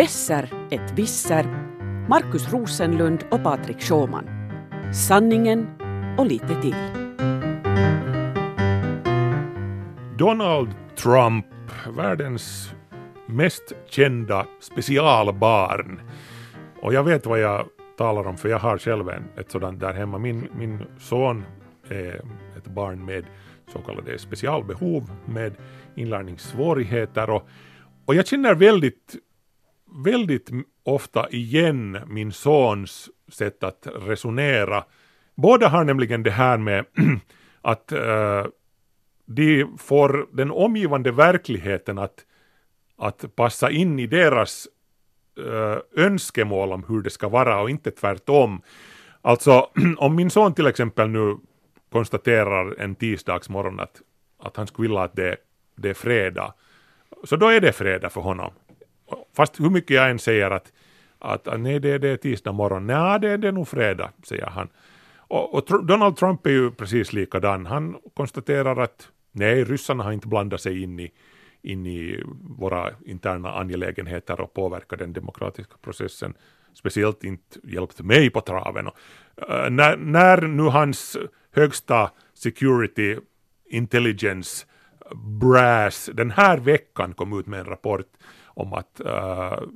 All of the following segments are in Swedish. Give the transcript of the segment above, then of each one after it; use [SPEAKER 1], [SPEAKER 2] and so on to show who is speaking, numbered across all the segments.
[SPEAKER 1] Besser ett visser, Markus Rosenlund och Patrik Sjåman. Sanningen och lite till.
[SPEAKER 2] Donald Trump, världens mest kända specialbarn. Och jag vet vad jag talar om för jag har själv en, ett sådant där hemma. Min, min son är ett barn med så kallade specialbehov med inlärningssvårigheter och, och jag känner väldigt, väldigt ofta igen min sons sätt att resonera. Båda har nämligen det här med att äh, de får den omgivande verkligheten att, att passa in i deras äh, önskemål om hur det ska vara och inte tvärtom. Alltså om min son till exempel nu konstaterar en tisdagsmorgon att, att han skulle vilja att det, det är fredag, så då är det fredag för honom. Fast hur mycket jag än säger att, att, att nej, det, det är tisdag morgon, nej, det, det är nog fredag, säger han. Och, och, Donald Trump är ju precis likadan. Han konstaterar att nej, ryssarna har inte blandat sig in i, in i våra interna angelägenheter och påverkat den demokratiska processen. Speciellt inte hjälpt mig på traven. Och, eh, när, när nu hans högsta security intelligence brass den här veckan kom ut med en rapport om att uh,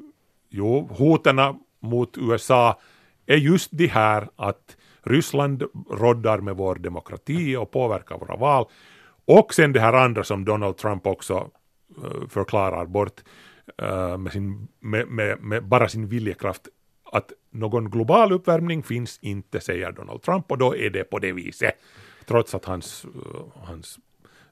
[SPEAKER 2] jo, hoten mot USA är just det här att Ryssland roddar med vår demokrati och påverkar våra val. Och sen det här andra som Donald Trump också uh, förklarar bort uh, med, sin, med, med, med, bara sin viljekraft att någon global uppvärmning finns inte, säger Donald Trump, och då är det på det viset. Trots att hans, hans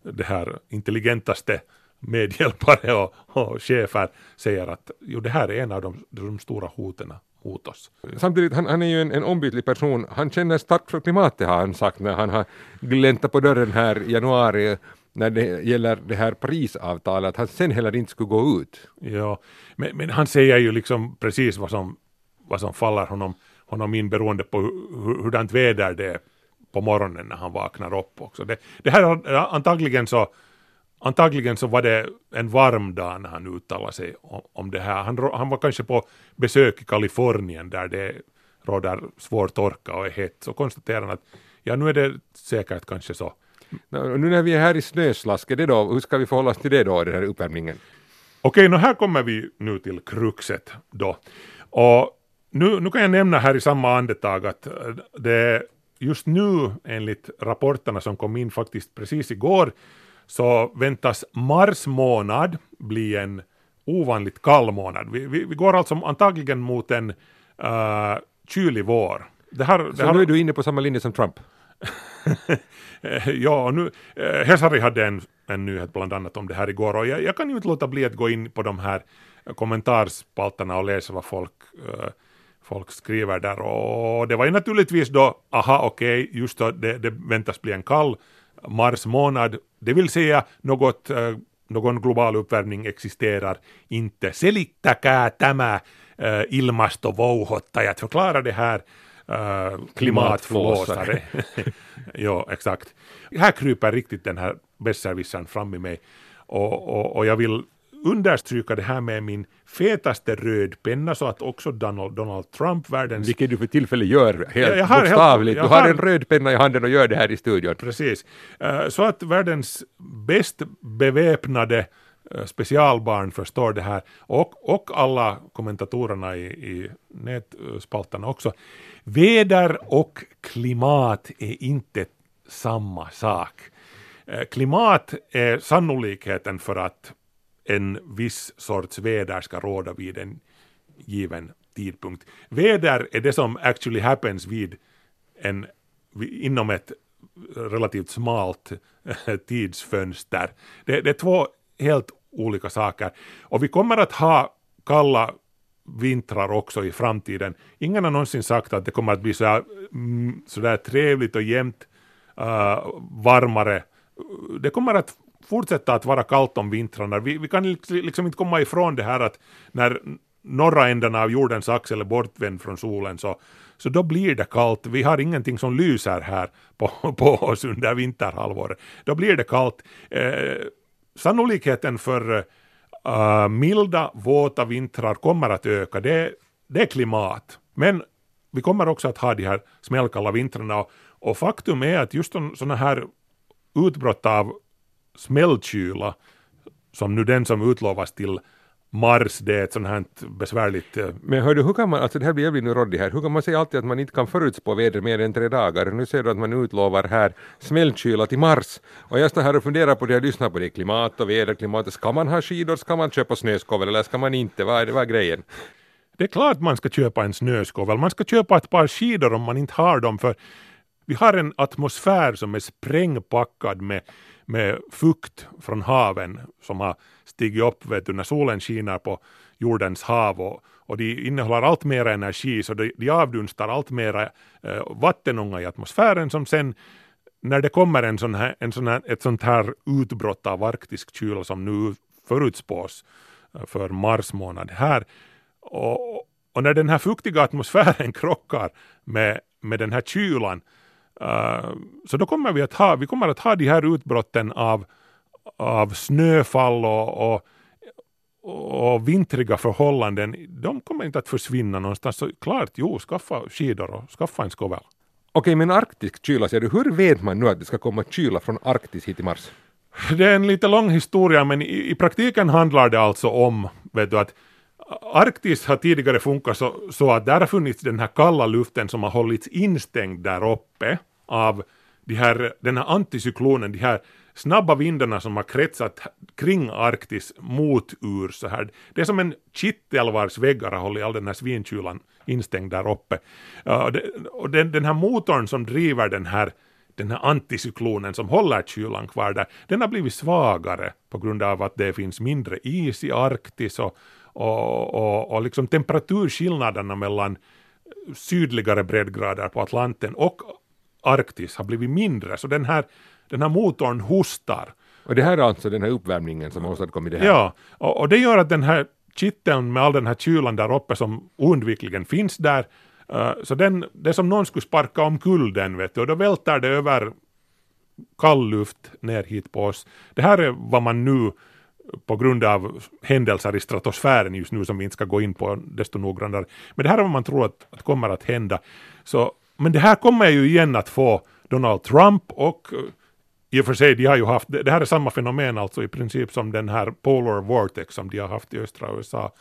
[SPEAKER 2] det här intelligentaste medhjälpare och, och chefer säger att jo, det här är en av de, de stora hoten mot oss.
[SPEAKER 3] Samtidigt, han, han är ju en, en ombytlig person. Han känner starkt för klimatet har han sagt när han har gläntat på dörren här i januari när det gäller det här Parisavtalet, att han sen heller inte skulle gå ut.
[SPEAKER 2] Ja, men, men han säger ju liksom precis vad som vad som faller honom, honom in beroende på hur, hurdant väder det är på morgonen när han vaknar upp också. Det, det här antagligen så Antagligen så var det en varm dag när han uttalade sig om, om det här. Han, han var kanske på besök i Kalifornien där det råder svår torka och är hett. Så konstaterade han att ja, nu är det säkert kanske så.
[SPEAKER 3] Nu när vi är här i snöslasket, det då, hur ska vi förhålla oss till det då, den här uppvärmningen?
[SPEAKER 2] Okej, okay, här kommer vi nu till kruxet då. Och nu, nu kan jag nämna här i samma andetag att eh, det just nu enligt rapporterna som kom in faktiskt precis igår så väntas mars månad bli en ovanligt kall månad. Vi, vi, vi går alltså antagligen mot en uh, kylig vår.
[SPEAKER 3] Det här, det så här... nu är du inne på samma linje som Trump?
[SPEAKER 2] ja, nu, eh, Hesari hade en, en nyhet bland annat om det här igår och jag, jag kan ju inte låta bli att gå in på de här kommentarspalterna och läsa vad folk uh, folk skriver där och det var ju naturligtvis då, aha okej, okay, just då det, det väntas bli en kall mars månad, det vill säga något, äh, någon global uppvärmning existerar inte. Selittäkää tämä äh, ilmastovouhottajat, förklara det här äh, klimatflåsare. jo, exakt. Här kryper riktigt den här besserwissern fram i mig och, och, och jag vill understryka det här med min fetaste rödpenna så att också Donald, Donald Trump, världens...
[SPEAKER 3] Vilket du för tillfället gör helt jag, har, bokstavligt. du har, har en rödpenna i handen och gör det här i studion.
[SPEAKER 2] Precis. Uh, så att världens bäst beväpnade uh, specialbarn förstår det här och, och alla kommentatorerna i, i nätspalterna också. Väder och klimat är inte samma sak. Uh, klimat är sannolikheten för att en viss sorts väder ska råda vid en given tidpunkt. Väder är det som actually happens vid en, inom ett relativt smalt eh, tidsfönster. Det, det är två helt olika saker. Och vi kommer att ha kalla vintrar också i framtiden. Ingen har någonsin sagt att det kommer att bli så här, mm, så där trevligt och jämnt uh, varmare. Det kommer att fortsätta att vara kallt om vintrarna. Vi, vi kan liksom inte komma ifrån det här att när norra änden av jordens axel är bortvänd från solen så, så då blir det kallt. Vi har ingenting som lyser här på, på oss under vinterhalvåret. Då blir det kallt. Eh, sannolikheten för eh, milda, våta vintrar kommer att öka. Det, det är klimat. Men vi kommer också att ha de här smällkalla vintrarna och, och faktum är att just sådana här utbrott av smällkyla som nu den som utlovas till Mars, det är ett sånt här besvärligt... eh,
[SPEAKER 3] Men hör du, hur kan man, alltså det här blir jag blir nu råddig här, hur kan man säga alltid att man inte kan förutspå vädret mer än tre dagar? Nu ser du att man utlovar här smällkyla till Mars. Och jag står här och funderar på det, jag lyssnar på det, klimat och väder, klimat, ska man ha skidor, ska man köpa snöskovel eller ska man inte? Vad är, vad är grejen?
[SPEAKER 2] Det är klart man ska köpa en snöskovel, man ska köpa ett par skidor om man inte har dem för vi har en atmosfär som är sprängpackad med, med fukt från haven som har stigit upp vet du, när solen skiner på jordens hav och, och de innehåller allt mer energi så de, de avdunstar allt mer eh, vattenånga i atmosfären som sen när det kommer en sån här, en sån här, ett sånt här utbrott av arktisk kyla som nu förutspås eh, för mars månad här och, och när den här fuktiga atmosfären krockar med, med den här kylan uh, så då kommer vi att ha, vi kommer att ha de här utbrotten av, av snöfall och, och, och vintriga förhållanden. De kommer inte att försvinna någonstans. Så klart, jo, skaffa skidor och skaffa en skovel.
[SPEAKER 3] Okej, men arktisk kyla, ser du, hur vet man nu att det ska komma kyla från Arktis hit till Mars?
[SPEAKER 2] Det är en lite lång historia men i, i praktiken handlar det alltså om vet du, att Arktis har tidigare funkat så, så att där har funnits den här kalla luften som har hållits instängd där uppe av de här, den här anticyklonen, de här snabba vindarna som har kretsat kring Arktis mot ur så här. Det är som en kittel vars väggar har hållit all den här svinkylan instängd där uppe. Och det, och den, den här motorn som driver den här den här anticyklonen som håller kylan kvar där, den har blivit svagare på grund av att det finns mindre is i Arktis och, och, och, och liksom temperaturskillnaderna mellan sydligare breddgrader på Atlanten och Arktis har blivit mindre, så den här, den här motorn hostar.
[SPEAKER 3] Och det här är alltså den här uppvärmningen som har åstadkommit det här?
[SPEAKER 2] Ja, och, och det gör att den här kitteln med all den här kylan där uppe som oundvikligen finns där, uh, så den, det är som någon skulle sparka omkull den, vet du, och då välter det över kall luft ner hit på oss. Det här är vad man nu på grund av händelser i stratosfären just nu som vi inte ska gå in på desto noggrannare. Men det här är vad man tror att, att kommer att hända. Så, men det här kommer ju igen att få Donald Trump och eh, i och för sig, de har ju haft, det här är samma fenomen alltså i princip som den här Polar Vortex som de har haft i östra USA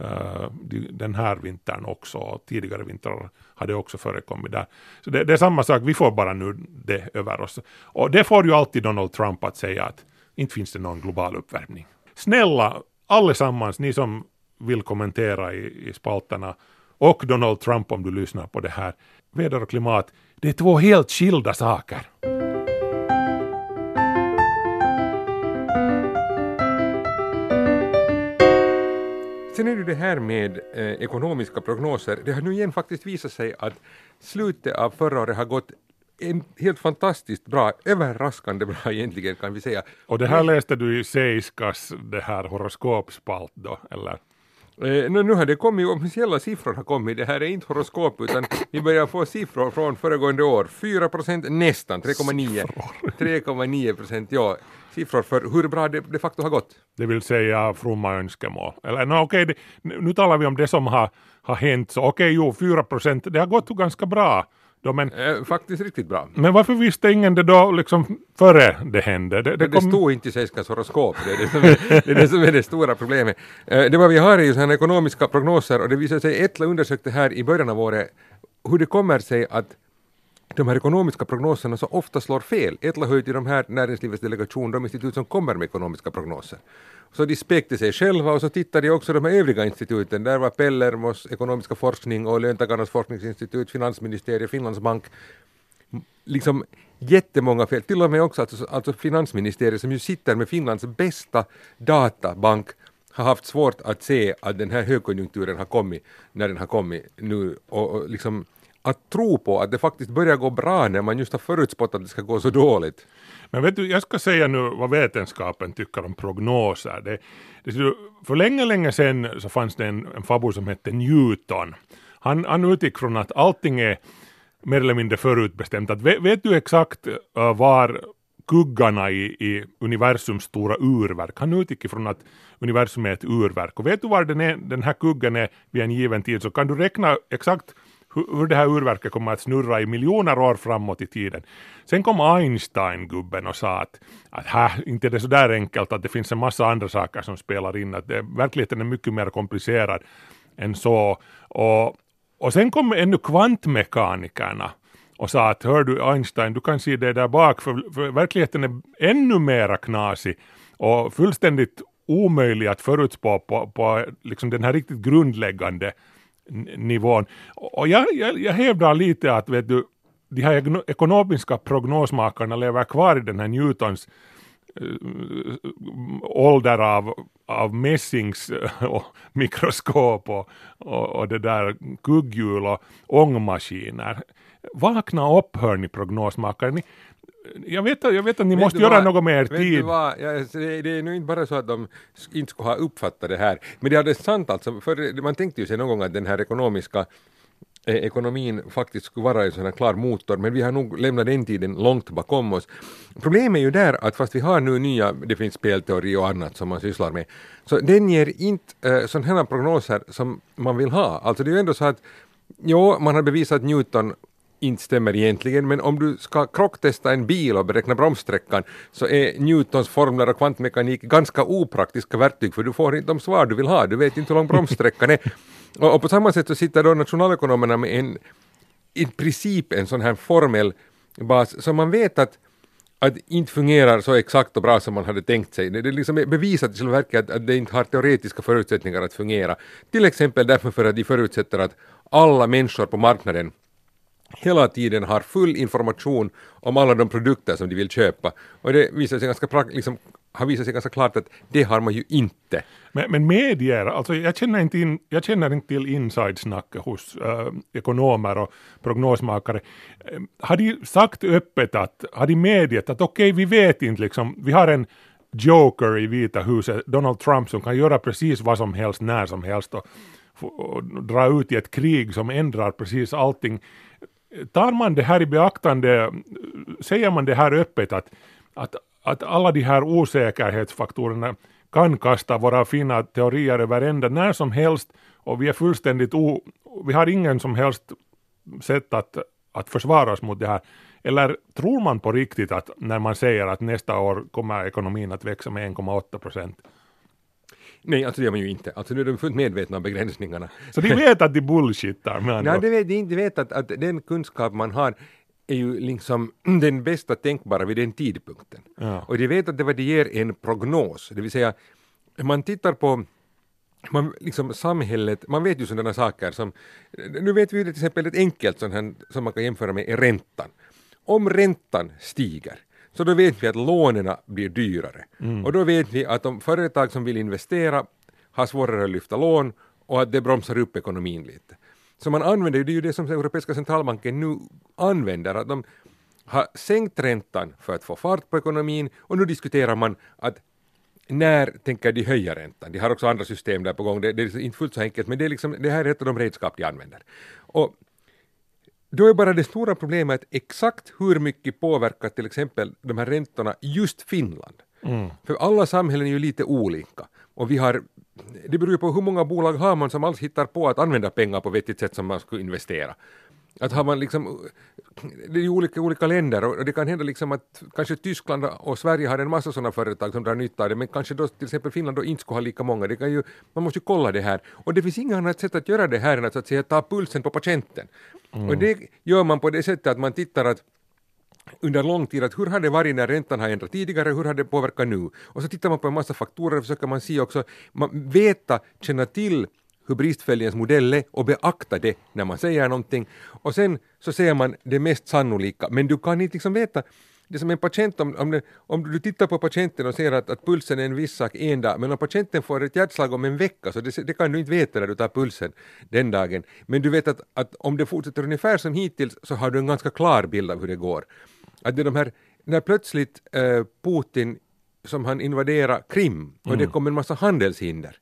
[SPEAKER 2] uh, den här vintern också tidigare vintrar har det också förekommit där. Så det, det, är samma sak, vi får bara nu det över oss. Och det får ju alltid Donald Trump att säga att inte finns det någon global uppvärmning. Snälla, allesammans, ni som vill kommentera i, i spalterna och Donald Trump om du lyssnar på det här. Väder och klimat, det är två helt skilda saker.
[SPEAKER 3] Sen är det det här med eh, ekonomiska prognoser. Det har nu igen faktiskt visat sig att slutet av förra året har gått en helt fantastiskt bra, överraskande bra egentligen kan vi säga.
[SPEAKER 2] Och det här läste du i Seiskas det här horoskopspalt då, eller?
[SPEAKER 3] Eh, nu, nu har det kommit, officiella siffror har kommit, det här är inte horoskop utan vi börjar få siffror från föregående år. 4 procent nästan, 3,9 3,9 procent, ja. Siffror för hur bra det de facto har gått.
[SPEAKER 2] Det vill säga fromma önskemål. Eller no, okej, det, nu talar vi om det som har, har hänt, så okej, jo, 4 procent, det har gått ganska bra. Då, men,
[SPEAKER 3] Eh, faktiskt riktigt bra.
[SPEAKER 2] men varför visste ingen det då liksom före det hände? Det,
[SPEAKER 3] Det,
[SPEAKER 2] det kom,
[SPEAKER 3] stod inte i Seiskas horoskop, det är det, som är, det är det som är det stora problemet. Eh, Det vad vi har är ju sådana ekonomiska prognoser och det visar sig, Etla undersökte här i början av året hur det kommer sig att de här ekonomiska prognoserna så ofta slår fel. Etla hör ju till de här näringslivets delegation, de institut som kommer med ekonomiska prognoser. Så de spekte sig själva och så tittade de också de här övriga instituten. Där var Pellermos ekonomiska forskning och Löntagarnas forskningsinstitut, Finansministeriet, Finlandsbank liksom jättemånga fel, till och med också alltså, alltså finansministeriet som ju sitter med Finlands bästa databank har haft svårt att se att den här högkonjunkturen har kommit när den har kommit nu. Och, och liksom att tro på att det faktiskt börjar gå bra när man just har förutspått att det ska gå så dåligt.
[SPEAKER 2] Men vet du, jag ska säga nu vad vetenskapen tycker om prognoser. Det, det, för länge, länge sedan så fanns det en, en farbror som hette Newton. Han, han utgick från att allting är mer eller mindre förutbestämt. Att, vet, vet du exakt uh, var kuggarna i, i universums stora urverk, han utgick ifrån att universum är ett urverk. Och vet du var den, är, den här kuggen är vid en given tid så kan du räkna exakt hur, det här urverket kommer att snurra i miljoner år framåt i tiden. Sen kom Einstein-gubben och sa att, att här, inte är det så där enkelt att det finns en massa andra saker som spelar in, att det, verkligheten är mycket mer komplicerad än så. Och, och sen kom ännu kvantmekanikerna och sa att hör du Einstein, du kan se det där bak, för, för verkligheten är ännu mera knasig och fullständigt omöjlig att förutspå på, på liksom den här riktigt grundläggande nivån. Och jag, jag, jag hävdar lite att vet du, de här ekonomiska prognosmakarna lever kvar i den här Newtons ålder av, av mässings och mikroskop och, och, och det där kugghjul och ångmaskiner. Vakna upp hörni prognosmakare. Ni, jag vet, jag vet att ni vet måste göra vad, något med er tid.
[SPEAKER 3] Vad, ja, det är nu inte bara så att de inte skulle ha uppfattat det här, men det är sant alltså, för man tänkte ju sig någon gång att den här ekonomiska eh, ekonomin faktiskt skulle vara en sån här klar motor, men vi har nog lämnat den tiden långt bakom oss. Problemet är ju där att fast vi har nu nya, det finns spelteori och annat som man sysslar med, så den ger inte eh, sådana här prognoser som man vill ha. Alltså det är ju ändå så att Jo, man har bevisat Newton inte stämmer egentligen, men om du ska krocktesta en bil och beräkna bromssträckan så är Newtons formler och kvantmekanik ganska opraktiska verktyg för du får inte de svar du vill ha, du vet inte hur lång bromssträckan är. Och, och på samma sätt så sitter då nationalekonomerna med en i princip en sån här formell bas som man vet att att inte fungerar så exakt och bra som man hade tänkt sig. Det liksom är liksom bevisat i själva verket att det inte har teoretiska förutsättningar att fungera. Till exempel därför för att de förutsätter att alla människor på marknaden hela tiden har full information om alla de produkter som de vill köpa. Och det visar sig ganska, liksom, har visat sig ganska klart att det har man ju inte.
[SPEAKER 2] Men, men medier, alltså jag känner inte, in, jag känner inte till insidesnacket hos äh, ekonomer och prognosmakare. Äh, har de sagt öppet att, har de medgett att okej, okay, vi vet inte liksom, vi har en joker i Vita huset, Donald Trump, som kan göra precis vad som helst när som helst och, och dra ut i ett krig som ändrar precis allting tar man det här i beaktande, säger man det här öppet att, att alla de här osäkerhetsfaktorerna kan kasta våra fina teorier över ända när som helst och vi är fullständigt o, vi har ingen som helst sätt att, att försvara oss mot det här. Eller tror man på riktigt att när man säger att nästa år kommer ekonomin att växa med 1,8 procent?
[SPEAKER 3] Nej, alltså det gör man ju inte. Alltså nu är de fullt medvetna om begränsningarna.
[SPEAKER 2] Så de vet att de bullshittar
[SPEAKER 3] Nej, de vet, de vet att, att den kunskap man har är ju liksom den bästa tänkbara vid den tidpunkten. Ja. Och de vet att det vad de ger en prognos, det vill säga man tittar på man, liksom samhället, man vet ju sådana saker som, nu vet vi ju till exempel ett enkelt sånt här, som man kan jämföra med är räntan. Om räntan stiger, så då vet vi att lånen blir dyrare. Mm. Och då vet vi att de företag som vill investera har svårare att lyfta lån och att det bromsar upp ekonomin lite. Så man använder, det är ju det som Europeiska centralbanken nu använder, att de har sänkt räntan för att få fart på ekonomin och nu diskuterar man att när tänker de höja räntan? De har också andra system där på gång, det, det är inte fullt så enkelt men det, är liksom, det här är ett av de redskap de använder. Och då är bara det stora problemet exakt hur mycket påverkar till exempel de här räntorna just Finland. Mm. För alla samhällen är ju lite olika. Och vi har, det beror ju på hur många bolag har man som alls hittar på att använda pengar på vettigt sätt som man skulle investera. Att har man liksom, det är ju olika, olika länder och det kan hända liksom att kanske Tyskland och Sverige har en massa sådana företag som drar nytta av det men kanske då till exempel Finland då inte skulle ha lika många. Det kan ju, man måste ju kolla det här och det finns inget annat sätt att göra det här än att, så att säga, ta pulsen på patienten. Mm. Och det gör man på det sättet att man tittar att under lång tid att hur har det varit när räntan har ändrat tidigare, hur har det påverkat nu? Och så tittar man på en massa faktorer och försöker man se också, man veta, känna till hur bristfälligens modell är och beakta det när man säger någonting. Och sen så säger man det mest sannolika, men du kan inte liksom veta det är som en patient, om, om, det, om, du tittar på patienten och ser att, att pulsen är en viss sak en dag, men om patienten får ett hjärtslag om en vecka, så det, det, kan du inte veta när du tar pulsen den dagen. Men du vet att, att om det fortsätter ungefär som hittills så har du en ganska klar bild av hur det går. Att det är de här, när plötsligt eh, Putin, som han invaderar Krim och mm. det kommer en massa handelshinder,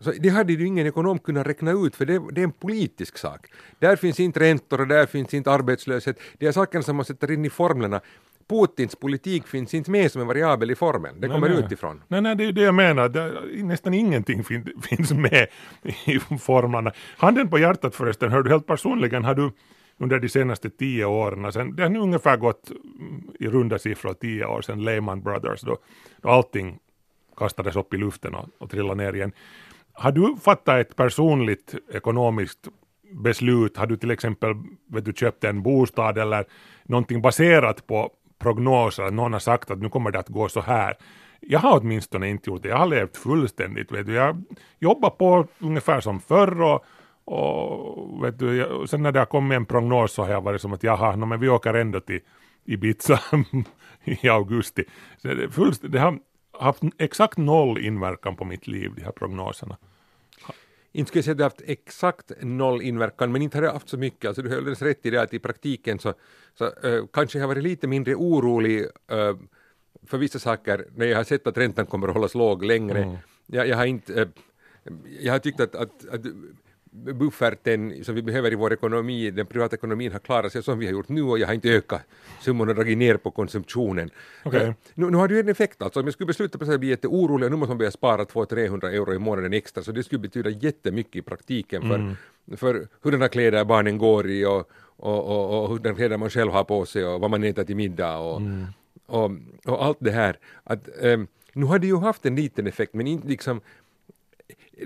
[SPEAKER 3] så det hade ju ingen ekonom kunnat räkna ut, för det, det, är en politisk sak. Där finns inte räntor och där finns inte arbetslöshet. Det är sakerna som man sätter in i formlerna Putins politik finns inte med som en variabel i formeln, det kommer
[SPEAKER 2] nej.
[SPEAKER 3] utifrån.
[SPEAKER 2] Nej, nej, det är det jag menar. Det, nästan ingenting fin, finns med i formlerna. Handen på hjärtat förresten, hör du helt personligen, har du under de senaste tio åren, sen, det har nu ungefär gått mm, i runda siffror tio år sedan Lehman Brothers, då, då allting kastades upp i luften och, och trillade ner igen. Har du fattat ett personligt ekonomiskt beslut? Har du till exempel vet du, köpt en bostad eller någonting baserat på prognoser? Någon har sagt att nu kommer det att gå så här. Jag har åtminstone inte gjort det. Jag har levt fullständigt. Vet du. Jag jobbar på ungefär som förr och, och vet du, sen när det har kommit en prognos så har jag varit som att jaha, no, men vi åker ändå till Ibiza i augusti. Så det, fullst, det har haft exakt noll inverkan på mitt liv, de här prognoserna.
[SPEAKER 3] Inte skulle jag säga att det har haft exakt noll inverkan, men inte har det haft så mycket. Alltså du har alldeles rätt i det att i praktiken så, så äh, kanske jag har varit lite mindre orolig äh, för vissa saker när jag har sett att räntan kommer att hållas låg längre. Mm. Jag, jag, har inte, äh, jag har tyckt att, att, att bufferten som vi behöver i vår ekonomi, den privata ekonomin har klarat sig som vi har gjort nu och jag har inte ökat summorna och dragit ner på konsumtionen.
[SPEAKER 2] Okay.
[SPEAKER 3] Nu, nu har det ju en effekt alltså, om jag skulle besluta för att bli jätteorolig nu måste man börja spara 200-300 euro i månaden extra så det skulle betyda jättemycket i praktiken för, mm. för hurdana kläder barnen går i och, och, och, och hurdana kläder man själv har på sig och vad man äter till middag och, mm. och, och, allt det här. Att, um, nu har det ju haft en liten effekt men inte liksom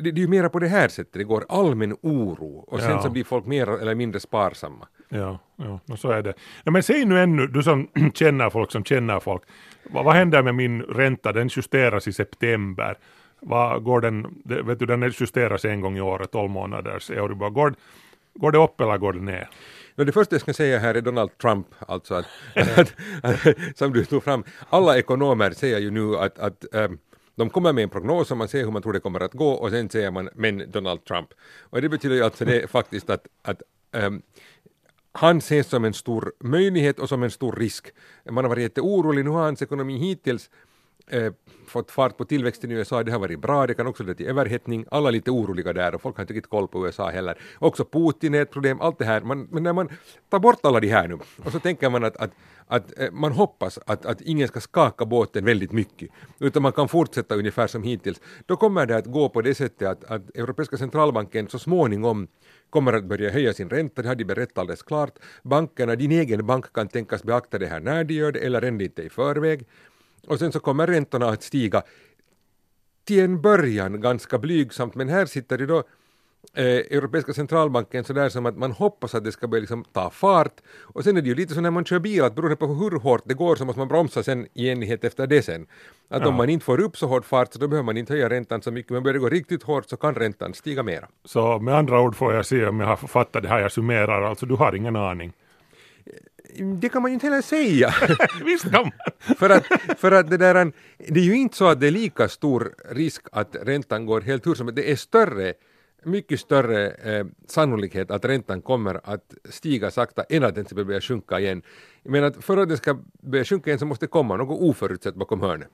[SPEAKER 3] det, det är ju mera på det här sättet, det går allmän oro och sen ja. så blir folk mer eller mindre sparsamma.
[SPEAKER 2] Ja, ja och så är det. Ja, men säg nu ännu, du som känner folk som känner folk, vad, vad händer med min ränta? Den justeras i september. Vad går den, vet du, den justeras en gång i året, 12 månaders Euribor. Går, går det upp eller går det ner?
[SPEAKER 3] No, det första jag ska säga här är Donald Trump, alltså att, att, att, som du tog fram. Alla ekonomer säger ju nu att, att um, de kommer med en prognos och man ser hur man tror det kommer att gå och sen säger man men Donald Trump. Och det betyder ju alltså det faktiskt att, att um, han ses som en stor möjlighet och som en stor risk. Man har varit jätteorolig, nu har hans ekonomi hittills eh, fått fart på tillväxten i USA, det har varit bra, det kan också leda till överhettning, alla är lite oroliga där och folk har inte riktigt koll på USA heller. Också Putin är ett problem, allt det här, man, men när man tar bort alla de här nu och så tänker man att, att, att eh, man hoppas att, att ingen ska skaka båten väldigt mycket, utan man kan fortsätta ungefär som hittills, då kommer det att gå på det sättet att, att Europeiska centralbanken så småningom kommer att börja höja sin ränta, det har de berättat alldeles klart. Bankerna, din egen bank kan tänkas beakta det här när de gör det eller ännu inte i förväg. Och sen så kommer räntorna att stiga till en början ganska blygsamt, men här sitter det då eh, Europeiska centralbanken sådär som att man hoppas att det ska börja liksom ta fart och sen är det ju lite så när man kör bil att beroende på hur hårt det går så måste man bromsa sen i enlighet efter det sen. Att ja. om man inte får upp så hård fart så då behöver man inte höja räntan så mycket men börjar det gå riktigt hårt så kan räntan stiga mera.
[SPEAKER 2] Så med andra ord får jag se om jag har fattat det här jag summerar, alltså du har ingen aning?
[SPEAKER 3] Det kan man ju inte heller säga.
[SPEAKER 2] Visst kan man.
[SPEAKER 3] för, att, för att det där, det är ju inte så att det är lika stor risk att räntan går helt hur som helst. Det är större, mycket större eh, sannolikhet att räntan kommer att stiga sakta än att den ska börja sjunka igen. Men att för att den ska börja sjunka igen så måste det komma något oförutsett bakom hörnet.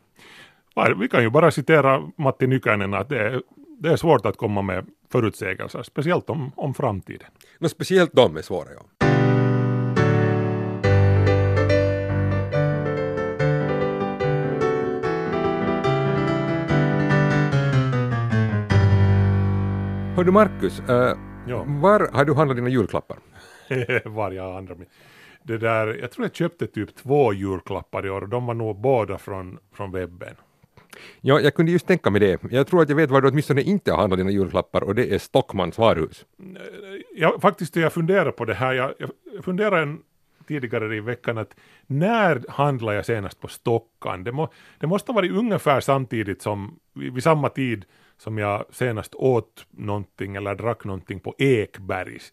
[SPEAKER 2] Vi kan ju bara citera Matti Nykänen att det är, det är svårt att komma med förutsägelser, speciellt om, om framtiden.
[SPEAKER 3] No, speciellt de är svåra, ja. Hördu Marcus, äh, ja. var har du handlat dina julklappar?
[SPEAKER 2] var jag handlat min. Det där, jag tror jag köpte typ två julklappar i år och de var nog båda från, från webben.
[SPEAKER 3] Ja, jag kunde just tänka mig det. Jag tror att jag vet var du åtminstone inte har handlat dina julklappar och det är Stockmans varuhus.
[SPEAKER 2] Ja, faktiskt jag funderar på det här. Jag, jag funderar en, tidigare i veckan att när handlade jag senast på Stockan? Det, må, det måste ha varit ungefär samtidigt som vid samma tid som jag senast åt någonting eller drack någonting på Ekbergs.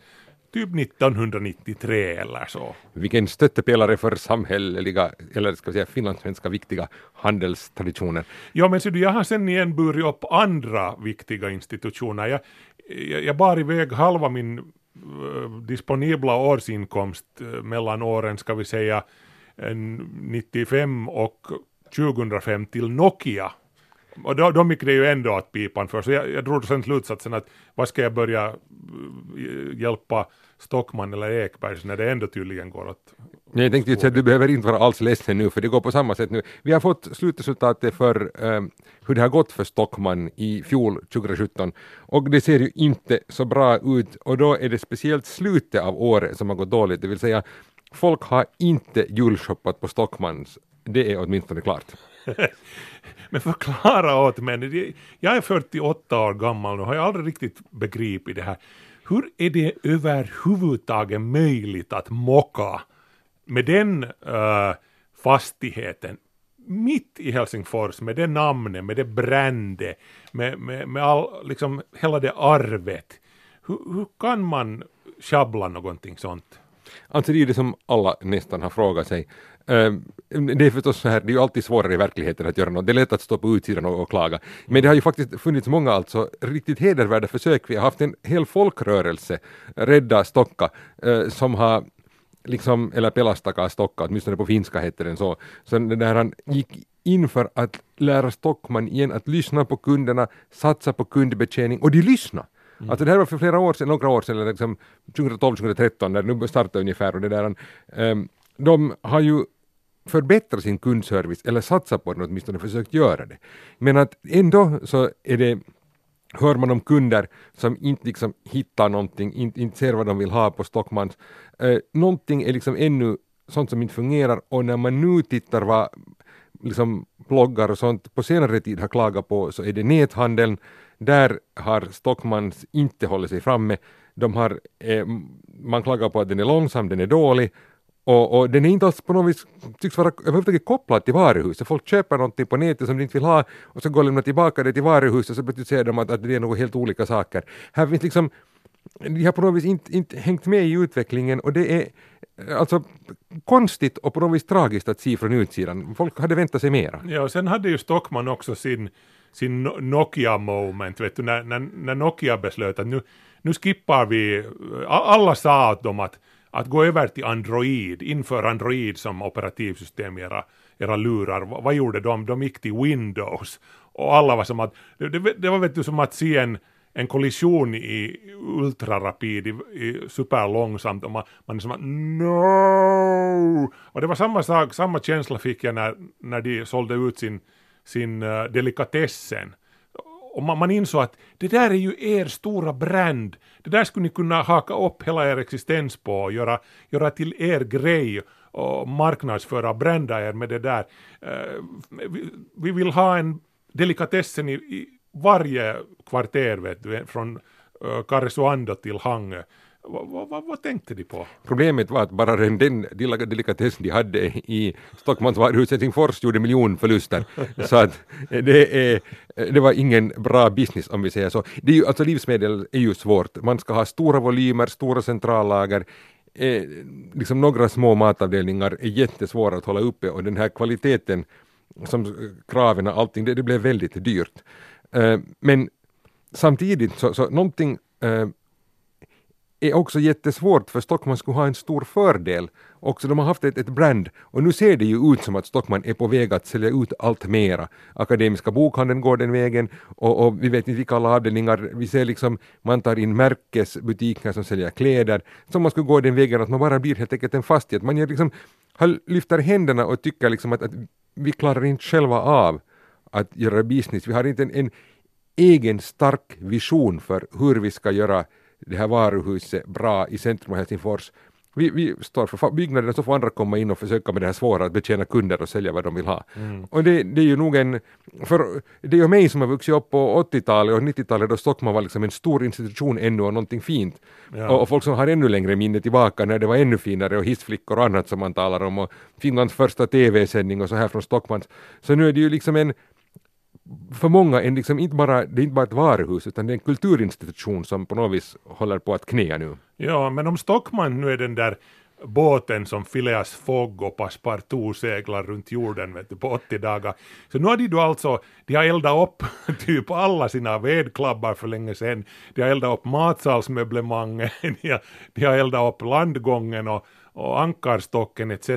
[SPEAKER 2] Typ 1993 eller så.
[SPEAKER 3] Vilken stöttepelare för samhälleliga, eller ska vi säga finlandssvenska viktiga handelstraditioner.
[SPEAKER 2] Ja men ser du, jag har sen igen burit upp andra viktiga institutioner. Jag, jag, jag bar iväg halva min uh, disponibla årsinkomst uh, mellan åren, ska vi säga, 95 och 2005 till Nokia och då, då gick det ju ändå åt pipan för, så jag, jag drog sen slutsatsen att vad ska jag börja eh, hjälpa Stockman eller Ekbergs när det ändå tydligen går åt,
[SPEAKER 3] Jag tänkte ju säga att du behöver inte vara alls ledsen nu, för det går på samma sätt nu. Vi har fått slutresultatet för um, hur det har gått för Stockman i fjol, 2017, och det ser ju inte så bra ut, och då är det speciellt slutet av året som har gått dåligt, det vill säga folk har inte julshoppat på Stockmans, det är åtminstone klart.
[SPEAKER 2] Men förklara åt mig, jag är 48 år gammal nu, har jag aldrig riktigt begripit det här. Hur är det överhuvudtaget möjligt att mocka med den uh, fastigheten mitt i Helsingfors med det namnet, med det brändet, med, med, med all, liksom hela det arvet. Hur, hur kan man sjabbla någonting sånt?
[SPEAKER 3] Alltså det är det som alla nästan har frågat sig. Ehm, det är förstås så här, det är ju alltid svårare i verkligheten att göra något. Det är lätt att stå på utsidan och, och klaga. Men det har ju faktiskt funnits många alltså riktigt hedervärda försök. Vi har haft en hel folkrörelse, Rädda Stocka, eh, som har liksom, eller Pelastakaa Stocka, åtminstone på finska heter den så, så när han gick in för att lära Stockman igen att lyssna på kunderna, satsa på kundbetjäning och de lyssnade. Mm. Alltså det här var för flera år sedan, några år sedan, liksom 2012-2013 när det nu startade ungefär och det där, um, de har ju förbättrat sin kundservice eller satsat på den åtminstone försökt göra det. Men att ändå så är det hör man om kunder som inte liksom hittar någonting, inte, inte ser vad de vill ha på Stockmans. Eh, någonting är liksom ännu sånt som inte fungerar och när man nu tittar vad liksom bloggar och sånt på senare tid har klagat på så är det näthandeln. Där har Stockmans inte hållit sig framme. De har, eh, man klagar på att den är långsam, den är dålig och, och, den är inte alls på något vis, tycks vara överhuvudtaget kopplad till varuhuset. Folk köper någonting på nätet som de inte vill ha och så går de lämnar tillbaka det till varuhuset och så plötsligt säger de att, att det är något helt olika saker. Här finns liksom, de har på något vis inte, inte hängt med i utvecklingen och det är eh, alltså konstigt och på något vis tragiskt att se från utsidan. Folk hade väntat sig mera.
[SPEAKER 2] Ja, och sen hade ju Stockman också sin, sin Nokia-moment, vet du, när, när, när Nokia beslöt att nu, nu skippar vi, alla sa åt dem att att gå över till Android, inför Android som operativsystem i era, era lurar, vad, vad gjorde de? De gick till Windows. Och alla var som att, det, det, det var vet du som att se en, en kollision i ultrarapid, i, i superlångsamt och man, man är som att no! Och det var samma sak, samma känsla fick jag när, när de sålde ut sin, sin uh, delikatessen och man, man insåg att det där är ju er stora brand. Det där skulle ni kunna haka upp hela er existens på och göra, göra till er grej och marknadsföra, brända er med det där. Uh, vi, vi, vill ha en delikatessen i, i varje kvarter vet du, från uh, Karesuando till Hangö. Vad, vad, vad, tänkte de på?
[SPEAKER 3] Problemet var att bara den, den delikatessen de hade i Stockmans varuhus Helsingfors gjorde miljonförluster. så att det, är, det var ingen bra business om vi säger så. Det är ju, alltså livsmedel är ju svårt. Man ska ha stora volymer, stora centrallager. Eh, liksom några små matavdelningar är jättesvåra att hålla uppe och den här kvaliteten som kraven och allting, det, det blev väldigt dyrt. Eh, men samtidigt så, så någonting eh, är också jättesvårt för Stockman skulle ha en stor fördel. Också de har haft ett, ett brand och nu ser det ju ut som att Stockman är på väg att sälja ut allt mera. Akademiska bokhandeln går den vägen och, och vi vet inte vilka alla avdelningar, vi ser liksom man tar in märkesbutiker som säljer kläder, som man skulle gå den vägen att man bara blir helt enkelt en fastighet. Man gör liksom, lyfter händerna och tycker liksom att, att vi klarar inte själva av att göra business. Vi har inte en, en egen stark vision för hur vi ska göra det här varuhuset bra i centrum av Helsingfors. Vi, vi står för byggnaden så får andra komma in och försöka med det här svåra att betjäna kunder och sälja vad de vill ha. Mm. Och det, det, är ju nog en, för det är ju mig som har vuxit upp på 80-talet och 90-talet då Stockman var liksom en stor institution ännu och någonting fint. Ja. Och, och, folk som har ännu längre minne tillbaka när det var ännu finare och hissflickor och annat som man talar om och Finlands första TV-sändning och så här från Stockmans. Så nu är det ju liksom en för många är liksom inte bara, det är inte bara ett varuhus utan det är en kulturinstitution som på något vis håller på att knäa nu.
[SPEAKER 2] Ja, men om Stockman nu är den där båten som Phileas Fogg och Passepartout seglar runt jorden vet du, på 80 dagar. Så nu har de då alltså, de har eldat upp typ alla sina vedklabbar för länge sedan, de har eldat upp matsalsmöblemangen, de har, de har eldat upp landgången och och ankarstocken etc.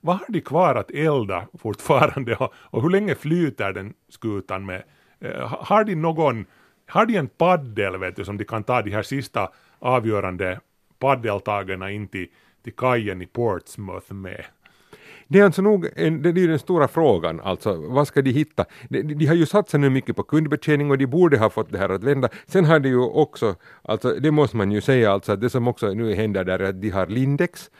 [SPEAKER 2] Vad har de kvar att elda fortfarande och, och hur länge flyter den skutan med? Eh, har de någon, har de en paddel vet du som de kan ta de här sista avgörande paddeltagarna in till, till kajen i Portsmouth med.
[SPEAKER 3] Det är alltså nog en, det är ju den stora frågan, alltså vad ska de hitta? De, de har ju satsat nu mycket på kundbetjäning och de borde ha fått det här att vända. Sen har de ju också, alltså det måste man ju säga alltså, att det som också nu händer där är att de har Lindex,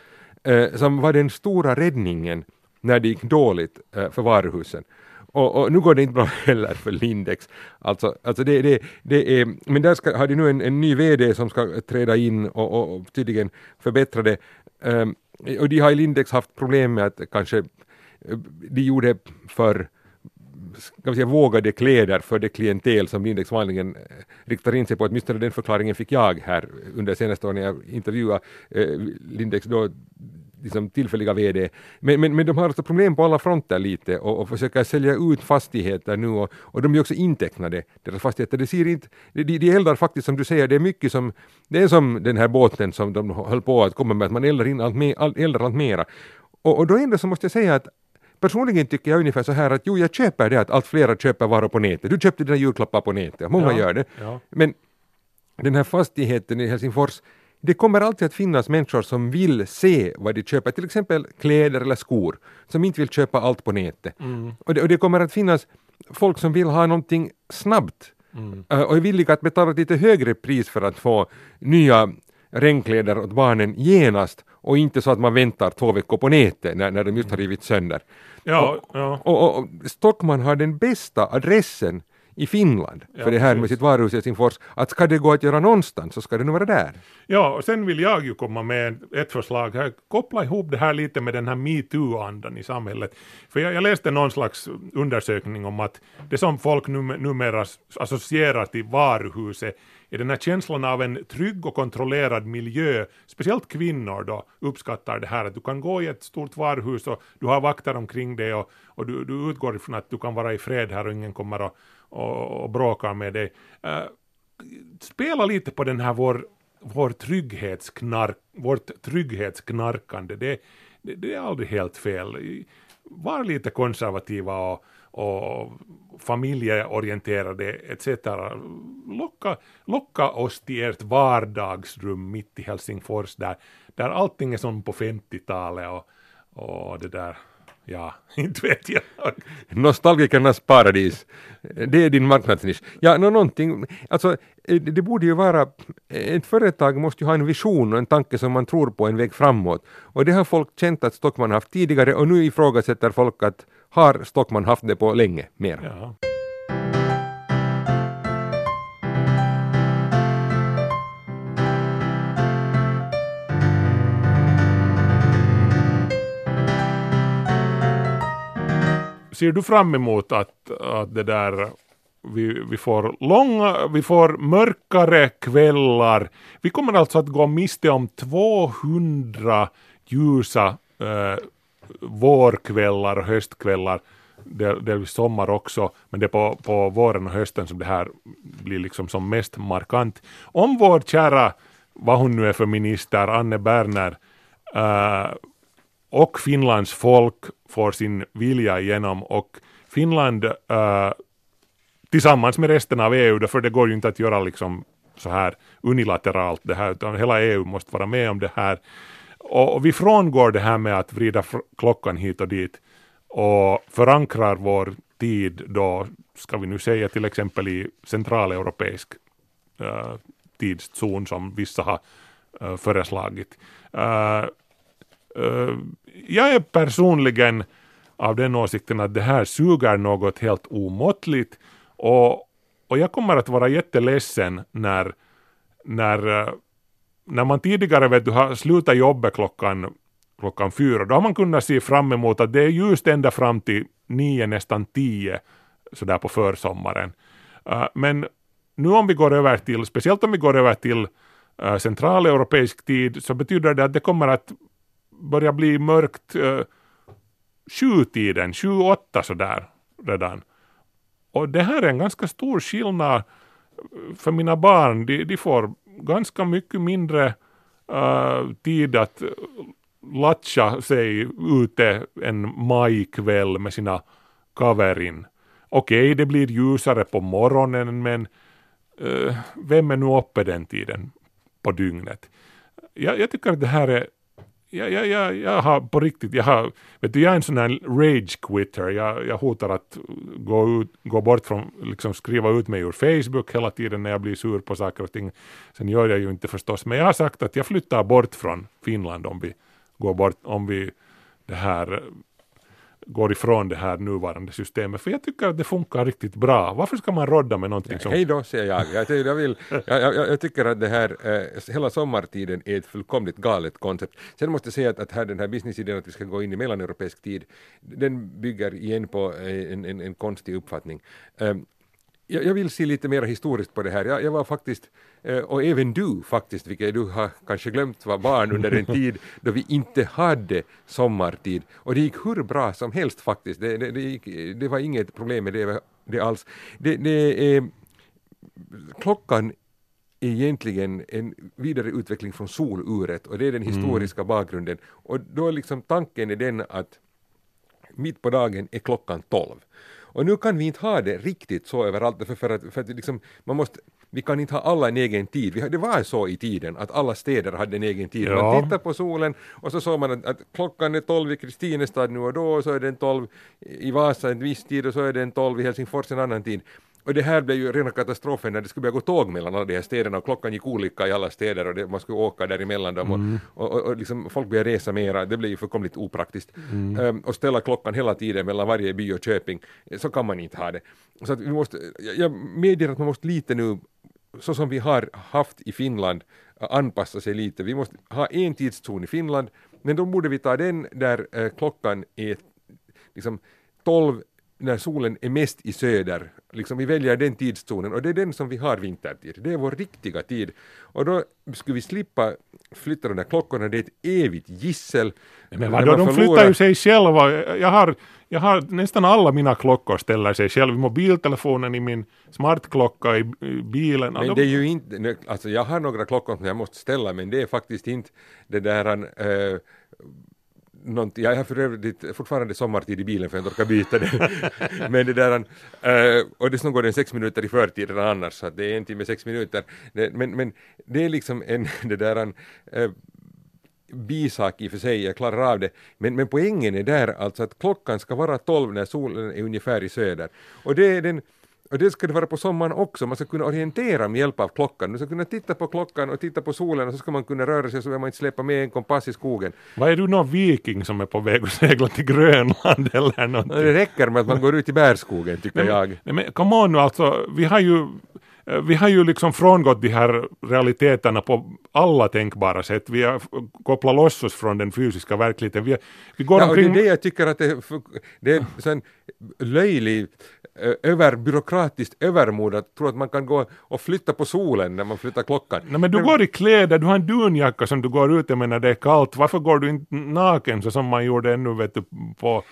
[SPEAKER 3] eh, som var den stora räddningen när det gick dåligt eh, för varuhusen. Och, och, nu går det inte bra heller för Lindex. Alltså, alltså det, det, det är, men där ska, har de nu en, en ny VD som ska träda in och, och, och tydligen förbättra det. Um, och de har i Lindex haft problem med att kanske eh, de gjorde för ska vi säga, vågade kläder för det klientel som Lindex vanligen eh, riktar in sig på. Åtminstone den förklaringen fick jag här under senaste året när jag intervjuade eh, Lindex då liksom tillfälliga VD. Men, men, men de har alltså problem på alla fronter lite och, och försöker sälja ut fastigheter nu och, och de är också intecknade, deras fastigheter. Det ser inte, de, de eldar faktiskt som du säger, det är mycket som, det är som den här båten som de höll på att komma med, att man eldar in allt, mer, all, eldar allt mera. Och, och då ändå så måste jag säga att Personligen tycker jag ungefär så här att jo, jag köper det att allt flera köper varor på nätet. Du köpte dina julklappar på nätet, många
[SPEAKER 2] Ja,
[SPEAKER 3] gör det.
[SPEAKER 2] ja.
[SPEAKER 3] Men den här fastigheten i Helsingfors, det kommer alltid att finnas människor som vill se vad de köper, till exempel kläder eller skor, som inte vill köpa allt på nätet. Och, det, och det kommer att finnas folk som vill ha någonting snabbt eh, och är villiga att betala ett lite högre pris för att få nya regnkläder åt barnen genast och inte så att man väntar två veckor på nätet när, när de just har rivit sönder.
[SPEAKER 2] Ja, ja.
[SPEAKER 3] Och, och, och Stockman har den bästa adressen i Finland för
[SPEAKER 2] Ja,
[SPEAKER 3] det här med
[SPEAKER 2] precis.
[SPEAKER 3] sitt varuhus i Helsingfors, att ska det gå att göra någonstans så ska det nog vara där.
[SPEAKER 2] Ja, och sen vill jag ju komma med ett förslag här. Koppla ihop det här lite med den här metoo-andan i samhället. För jag, jag läste någon slags undersökning om att det som folk num- numera associerar till varuhuset är den här känslan av en trygg och kontrollerad miljö. Speciellt kvinnor då uppskattar det här att du kan gå i ett stort varuhus och du har vakter omkring dig och, och du, du utgår ifrån att du kan vara i fred här och ingen kommer och, och, och bråkar med dig. Uh, spela lite på den här vår, vår trygghetsknark, vårt trygghetsknarkande. Det, det, det är aldrig helt fel. Var lite konservativa och, och familjeorienterade etc. Locka, locka oss till ert vardagsrum mitt i Helsingfors där, där allting är som på 50-talet och, och det där, ja, inte vet jag.
[SPEAKER 3] Nostalgikernas paradis, det är din marknadsnisch. Ja, no, någonting, alltså eh, det borde ju vara, eh, ett företag måste ju ha en vision och en tanke som man tror på en väg framåt. Och det har folk känt att Stockman haft tidigare och nu ifrågasätter folk att har Stockman haft det på länge mer?
[SPEAKER 2] Ja. Ser du fram emot att, att det där vi, vi får långa, vi får mörkare kvällar. Vi kommer alltså att gå miste om 200 ljusa eh, vårkvällar och höstkvällar. Del, delvis sommar också, men det är på, på våren och hösten som det här blir liksom som mest markant. Om vår kära, vad hon nu är för minister, Anne Berner, eh, och Finlands folk får sin vilja igenom och Finland eh, tillsammans med resten av EU, för det går ju inte att göra liksom så här unilateralt det här, utan hela EU måste vara med om det här. Och, vi frångår det här med att vrida klockan hit och dit och förankrar vår tid då, ska vi nu säga till exempel i centraleuropeisk uh, tidszon som vissa har uh, föreslagit. Uh, Eh, jag är personligen av den åsikten att det här suger något helt omåttligt och, och jag kommer att vara jätteledsen när, när, eh, när man tidigare vet du, har slutat jobbet klockan, klockan fyra, då har man kunnat se fram emot att det är just ända fram till nio, nästan tio, sådär på försommaren. Eh, men nu om vi går över till, speciellt om vi går över till centraleuropeisk tid, så betyder det att det kommer att börjar bli mörkt eh, sjutiden, sju, åtta sådär redan. Och det här är en ganska stor skillnad eh, för mina barn. De, de får ganska mycket mindre uh, tid att eh, latcha sig ute en majkväll med sina kaverin. Okej, det blir ljusare på morgonen men uh, vem är nu uppe den tiden på dygnet? Jag, jag tycker att det här är jag, jag, jag, jag har på riktigt, jag har, vet du, jag är en sån här rage quitter. Jag, jag hotar att gå, ut, gå bort från, liksom skriva ut mig ur Facebook hela tiden när jag blir sur på saker och ting. Sen gör jag ju inte förstås, men jag har sagt att jag flyttar bort från Finland om vi går bort, om vi det här går ifrån det här nuvarande systemet. För jag tycker att det funkar riktigt bra. Varför ska man rodda med någonting som...
[SPEAKER 3] Hej då, säger jag. Jag, jag, vill, jag, jag, jag tycker att det här, eh, hela sommartiden är ett fullkomligt galet koncept. Sen måste jag säga att, att här, den här businessidén att vi ska gå in i mellaneuropeisk tid, den bygger igen på eh, en, en, en konstig uppfattning. Um, jag, jag, vill se lite mer historiskt på det här. Jag, jag, var faktiskt, eh, och även du faktiskt, vilket du har kanske glömt var barn under en tid då vi inte hade sommartid. Och det gick hur bra som helst faktiskt. Det, det, det, gick, det var inget problem med det, det alls. Det, eh, klockan är egentligen en vidareutveckling från soluret och det är den mm. historiska mm. bakgrunden. Och då är liksom tanken är den att mitt på dagen är klockan tolv. Och nu kan vi inte ha det riktigt så överallt, för, för att, för att liksom, man måste, vi kan inte ha alla en egen tid. Det var så i tiden att alla städer hade en egen tid. Ja. Man tittar på solen och så såg man att, att klockan är tolv i Kristinestad nu och då och så är den tolv i Vasa en viss tid och så är den tolv i Helsingfors en annan tid. Och det här blev ju rena katastrofen när det skulle börja gå tåg mellan alla de här städerna och klockan gick olika i alla städer och det, man skulle åka däremellan dem mm. och, och, och liksom folk började resa mera, det blev ju fullkomligt opraktiskt. Mm. Um, och ställa klockan hela tiden mellan varje by och köping, så kan man inte ha det. Så att vi måste, jag medger att man måste lite nu, så som vi har haft i Finland, anpassa sig lite. Vi måste ha en tidszon i Finland, men då borde vi ta den där eh, klockan är liksom 12 när solen är mest i söder, liksom vi väljer den tidszonen och det är den som vi har vintertid. Det är vår riktiga tid. Och då skulle vi slippa flytta de där klockorna, det är ett evigt gissel.
[SPEAKER 2] Men vadå, de flyttar ju sig själva. Jag har, jag har nästan alla mina klockor ställer sig själv. Mobiltelefonen i min smartklocka i, i bilen.
[SPEAKER 3] Men det är ju inte, alltså jag har några klockor som jag måste ställa men det är faktiskt inte det där äh, någonting, jag har för övrigt fortfarande sommartid i bilen för jag inte orkar byta den. Men det där, äh, och dessutom går den sex minuter i förtid redan annars, så det är en timme sex minuter. Det, men, men det är liksom en, det där, äh, bisak i och för sig, jag klarar av det. Men, men poängen är där alltså att klockan ska vara tolv när solen är ungefär i söder. Och det är den och det ska det vara på sommaren också, man ska kunna orientera med hjälp av klockan. Man ska kunna titta på klockan och titta på solen och så ska man kunna röra sig så att man inte släpper med en kompass i skogen.
[SPEAKER 2] Vad är du någon viking som är på väg att segla till Grönland eller någonting?
[SPEAKER 3] Det räcker med att man går ut i bärskogen tycker
[SPEAKER 2] nej,
[SPEAKER 3] jag.
[SPEAKER 2] Nej, men come on nu alltså, vi har ju eh, vi har ju liksom frångått de här realiteterna på alla tänkbara sätt. Vi har kopplat loss oss från den fysiska verkligheten. Vi, vi
[SPEAKER 3] går ja, omkring... och det är det jag tycker att det, det är en löjlig överbyråkratiskt övermod att tro att man kan gå och flytta på solen när man flyttar klockan.
[SPEAKER 2] Nej, men du går i kläder, du har en dunjacka som du går ut med när det är kallt. Varför går du inte naken så som man gjorde ännu vet du, på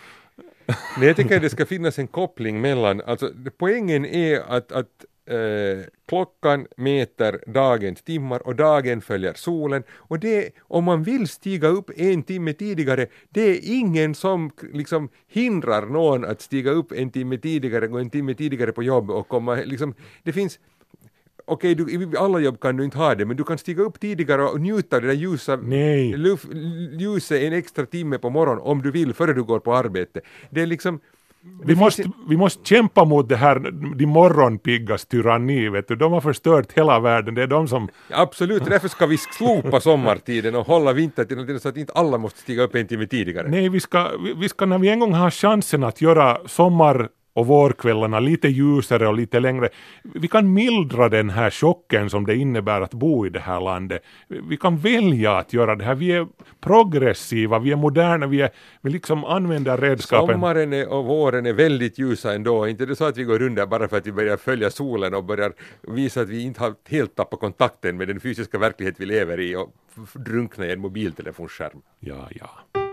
[SPEAKER 3] Men jag tycker att det ska finnas en koppling mellan, alltså poängen är att, att eh, klockan mäter dagens timmar och dagen följer solen och det, om man vill stiga upp en timme tidigare, det är ingen som liksom hindrar någon att stiga upp en timme tidigare, gå en timme tidigare på jobb och komma, liksom, det finns okej, okay, i alla jobb kan du inte ha det, men du kan stiga upp tidigare och njuta av det där ljusa ljuset en extra timme på morgonen om du vill, före du går på arbete. Det är liksom
[SPEAKER 2] vi måste, vi måste kämpa mot det här, de morgonpiggas tyranni, vet du. De har förstört hela världen, det är de som...
[SPEAKER 3] Absolut, därför ska vi slopa sommartiden och hålla vintertiden så att inte alla måste stiga upp en timme tidigare.
[SPEAKER 2] Nej, vi ska, vi ska när vi en gång har chansen att göra sommar och vårkvällarna lite ljusare och lite längre. Vi kan mildra den här chocken som det innebär att bo i det här landet. Vi kan välja att göra det här. Vi är progressiva, vi är moderna, vi, är, vi liksom använder redskapen.
[SPEAKER 3] Sommaren och våren är väldigt ljusa ändå. Inte det så att vi går under bara för att vi börjar följa solen och börjar visa att vi inte har helt tappat kontakten med den fysiska verklighet vi lever i och drunkna i en mobiltelefonskärm.
[SPEAKER 2] Ja, ja.